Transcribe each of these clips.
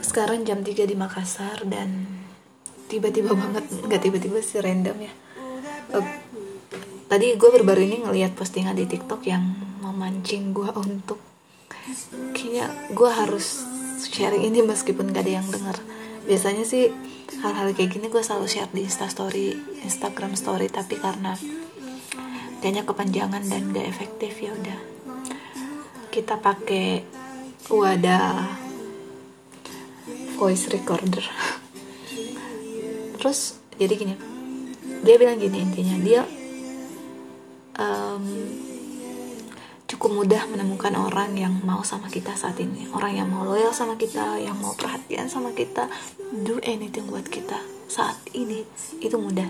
sekarang jam 3 di Makassar dan tiba-tiba banget nggak tiba-tiba sih random ya. Uh, tadi gue baru-baru ini ngelihat postingan di TikTok yang memancing gue untuk kayaknya gue harus sharing ini meskipun gak ada yang denger. Biasanya sih hal-hal kayak gini gue selalu share di Insta Story Instagram Story tapi karena kayaknya kepanjangan dan gak efektif ya udah. Kita pakai wadah voice recorder. Terus jadi gini dia bilang gini intinya dia um, cukup mudah menemukan orang yang mau sama kita saat ini. Orang yang mau loyal sama kita yang mau perhatian sama kita do anything buat kita. Saat ini itu mudah.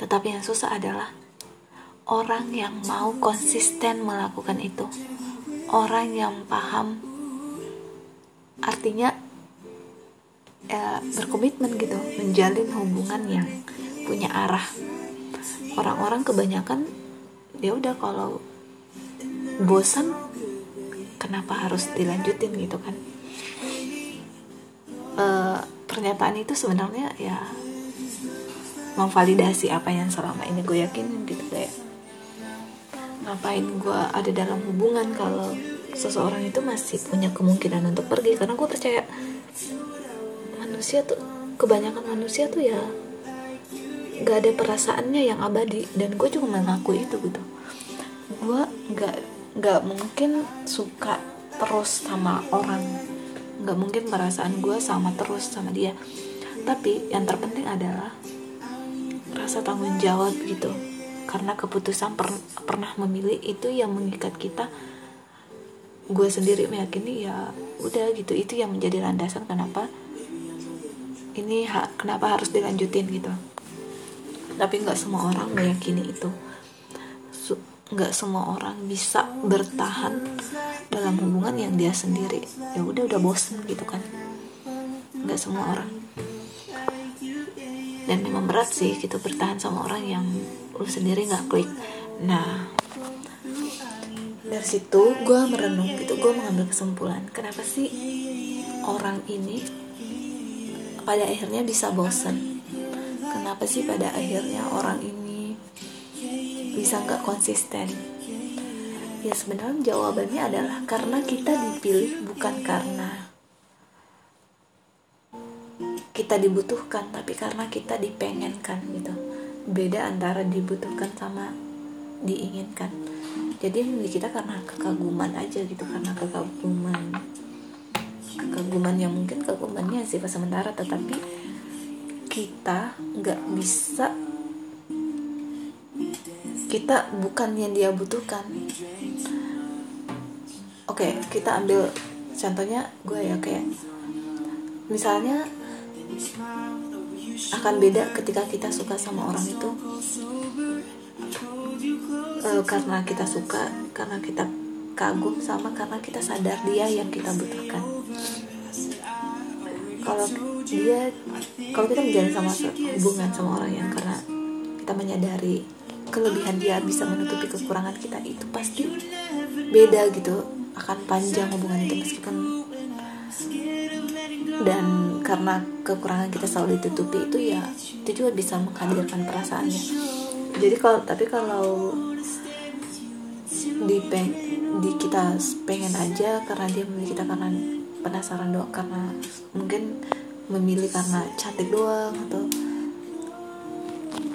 Tetapi yang susah adalah orang yang mau konsisten melakukan itu. Orang yang paham artinya ya, berkomitmen gitu menjalin hubungan yang punya arah. Orang-orang kebanyakan ya udah kalau bosan kenapa harus dilanjutin gitu kan? E, pernyataan itu sebenarnya ya memvalidasi apa yang selama ini gue yakin gitu kayak ngapain gue ada dalam hubungan kalau seseorang itu masih punya kemungkinan untuk pergi? Karena gue percaya manusia tuh kebanyakan manusia tuh ya gak ada perasaannya yang abadi. Dan gue cuma mengaku itu gitu. Gue gak gak mungkin suka terus sama orang. Gak mungkin perasaan gue sama terus sama dia. Tapi yang terpenting adalah rasa tanggung jawab gitu. Karena keputusan per pernah memilih itu yang mengikat kita. Gue sendiri meyakini ya udah gitu. Itu yang menjadi landasan kenapa ini ha kenapa harus dilanjutin gitu. Tapi nggak semua orang meyakini itu. Nggak semua orang bisa bertahan dalam hubungan yang dia sendiri. Ya udah udah bosen gitu kan. Nggak semua orang. Dan memang berat sih gitu bertahan sama orang yang lu sendiri nggak klik. Nah dari situ gue merenung gitu. Gue mengambil kesimpulan kenapa sih orang ini pada akhirnya bisa bosan kenapa sih pada akhirnya orang ini bisa nggak konsisten? Ya sebenarnya jawabannya adalah karena kita dipilih bukan karena kita dibutuhkan tapi karena kita dipengenkan gitu. Beda antara dibutuhkan sama diinginkan. Jadi kita karena kekaguman aja gitu. Karena kekaguman kekaguman yang mungkin kekagumannya sifat sementara tetapi kita nggak bisa kita bukan yang dia butuhkan. Oke kita ambil contohnya gue ya kayak misalnya akan beda ketika kita suka sama orang itu. Uh, karena kita suka karena kita kagum sama karena kita sadar dia yang kita butuhkan kalau dia kalau kita menjalin sama hubungan sama orang yang karena kita menyadari kelebihan dia bisa menutupi kekurangan kita itu pasti beda gitu akan panjang hubungan itu meskipun dan karena kekurangan kita selalu ditutupi itu ya itu juga bisa menghadirkan perasaannya. Jadi kalau tapi kalau di peng di kita pengen aja karena dia memilih kita karena penasaran doang karena mungkin memilih karena cantik doang atau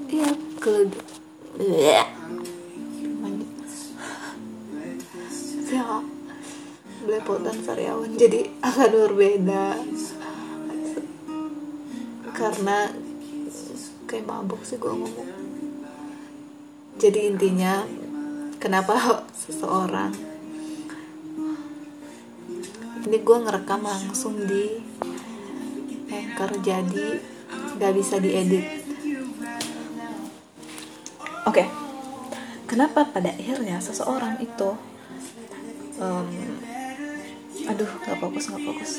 iya ke ya belepotan sariawan jadi akan berbeda karena kayak mabuk sih gue ngomong. Jadi intinya kenapa seseorang ini gue ngerekam langsung di anchor jadi gak bisa diedit. Oke. Okay. kenapa pada akhirnya seseorang itu um, aduh nggak fokus nggak fokus.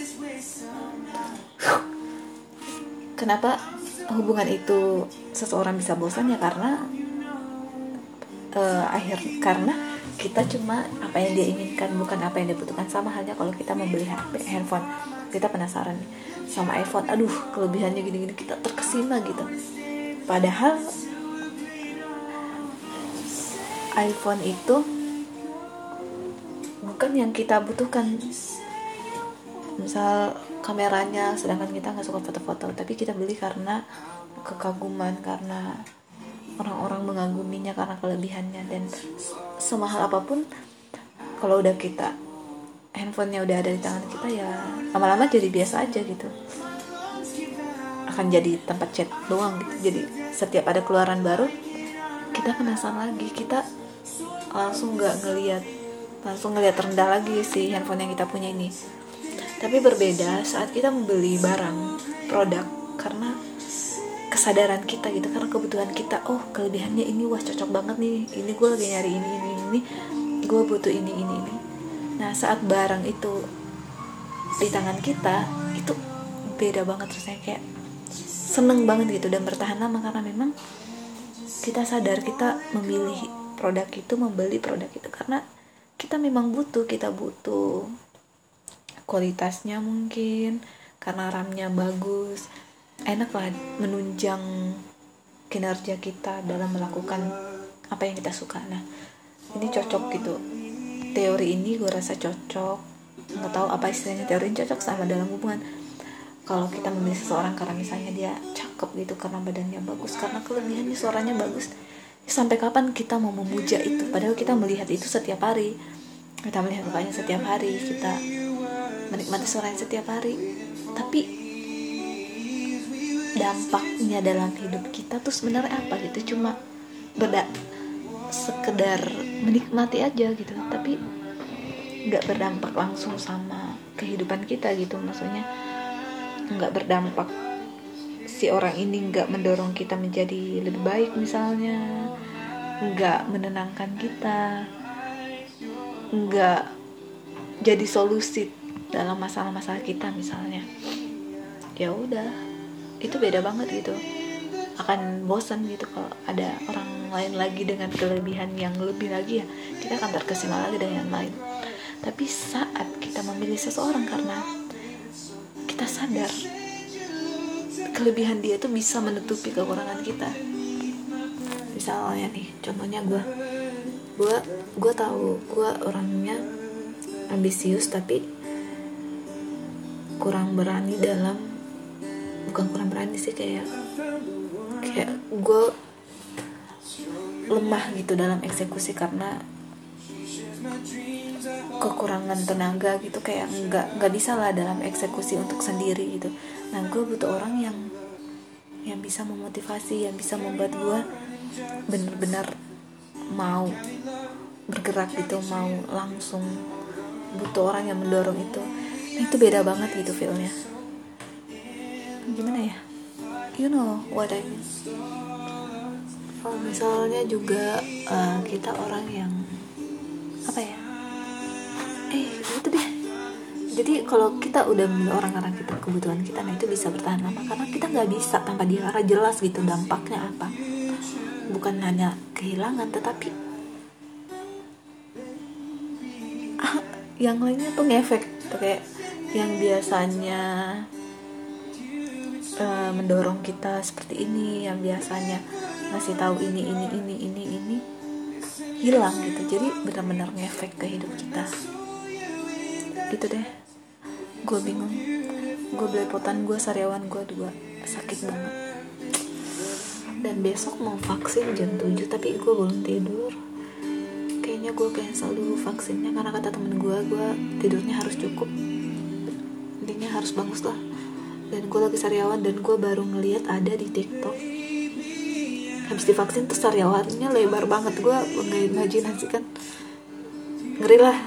Kenapa hubungan itu seseorang bisa bosan ya? Karena uh, akhir karena kita cuma apa yang dia inginkan bukan apa yang dia butuhkan. Sama halnya kalau kita membeli handphone. Kita penasaran sama iPhone. Aduh kelebihannya gini-gini. Kita terkesima gitu. Padahal iPhone itu bukan yang kita butuhkan. Misal kameranya sedangkan kita nggak suka foto-foto. Tapi kita beli karena kekaguman karena orang-orang mengaguminya karena kelebihannya. Dan semahal apa pun kalau udah kita handphonenya udah ada di tangan kita ya lama-lama jadi biasa aja gitu. Akan jadi tempat chat doang gitu. Jadi setiap ada keluaran baru kita penasaran lagi. Kita langsung nggak ngelihat langsung ngelihat rendah lagi si handphone yang kita punya ini. Tapi berbeda saat kita membeli barang produk karena kesadaran kita gitu karena kebutuhan kita oh kelebihannya ini wah cocok banget nih ini gue lagi nyari ini ini ini gue butuh ini ini ini. Nah saat barang itu di tangan kita itu beda banget rasanya kayak seneng banget gitu dan bertahan lama karena memang kita sadar kita memilih produk itu membeli produk itu karena kita memang butuh kita butuh kualitasnya mungkin karena RAM-nya bagus enak lah menunjang kinerja kita dalam melakukan apa yang kita suka. Nah ini cocok gitu. Teori ini gue rasa cocok. Nggak tahu apa istilahnya teori ini cocok sama dalam hubungan. Kalau kita memilih seseorang karena misalnya dia cakep gitu karena badannya bagus karena kelebihannya suaranya bagus sampai kapan kita mau memuja itu? Padahal kita melihat itu setiap hari. Kita melihat mukanya setiap hari kita menikmati suaranya setiap hari. Tapi dampaknya dalam hidup kita tuh sebenarnya apa gitu. Cuma beda sekedar menikmati aja gitu. Tapi nggak berdampak langsung sama kehidupan kita gitu. Maksudnya nggak berdampak si orang ini nggak mendorong kita menjadi lebih baik misalnya nggak menenangkan kita nggak jadi solusi dalam masalah-masalah kita misalnya. Ya udah itu beda banget gitu. Akan bosan gitu kalau ada orang lain lagi dengan kelebihan yang lebih lagi ya. Kita akan terkesima lagi dengan yang lain. Tapi saat kita memilih seseorang karena kita sadar kelebihan dia itu bisa menutupi kekurangan kita. Misalnya nih contohnya gue gue gue tahu gue orangnya ambisius tapi kurang berani dalam bukan kurang berani sih kayak kayak gue lemah gitu dalam eksekusi karena kekurangan tenaga gitu kayak nggak nggak bisa lah dalam eksekusi untuk sendiri gitu. Nah gue butuh orang yang yang bisa memotivasi yang bisa membuat gue bener-bener mau bergerak gitu mau langsung butuh orang yang mendorong itu. Nah, itu beda banget gitu feelnya gimana ya? You know what I mean. Oh, misalnya juga uh, kita orang yang apa ya? Eh itu deh. Jadi kalau kita udah orang-orang kita kebutuhan kita nah itu bisa bertahan lama. Karena kita nggak bisa tanpa dia. Karena jelas gitu dampaknya apa. Bukan hanya kehilangan tetapi yang lainnya tuh ngefek. Kayak yang biasanya mendorong kita seperti ini yang biasanya ngasih tahu ini ini ini ini ini hilang gitu. Jadi benar-benar ngefek ke hidup kita. Gitu deh. Gue bingung. Gue belepotan gue sariawan gue dua sakit banget. Dan besok mau vaksin jam 7 tapi gue belum tidur. Kayaknya gue cancel dulu vaksinnya karena kata temen gue gue tidurnya harus cukup. Intinya harus bagus lah dan gue lagi sariawan dan gue baru ngeliat ada di tiktok. Habis divaksin tuh sariawannya lebar banget. Gue nggak imajinasi kan ngeri lah.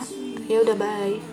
Ya udah bye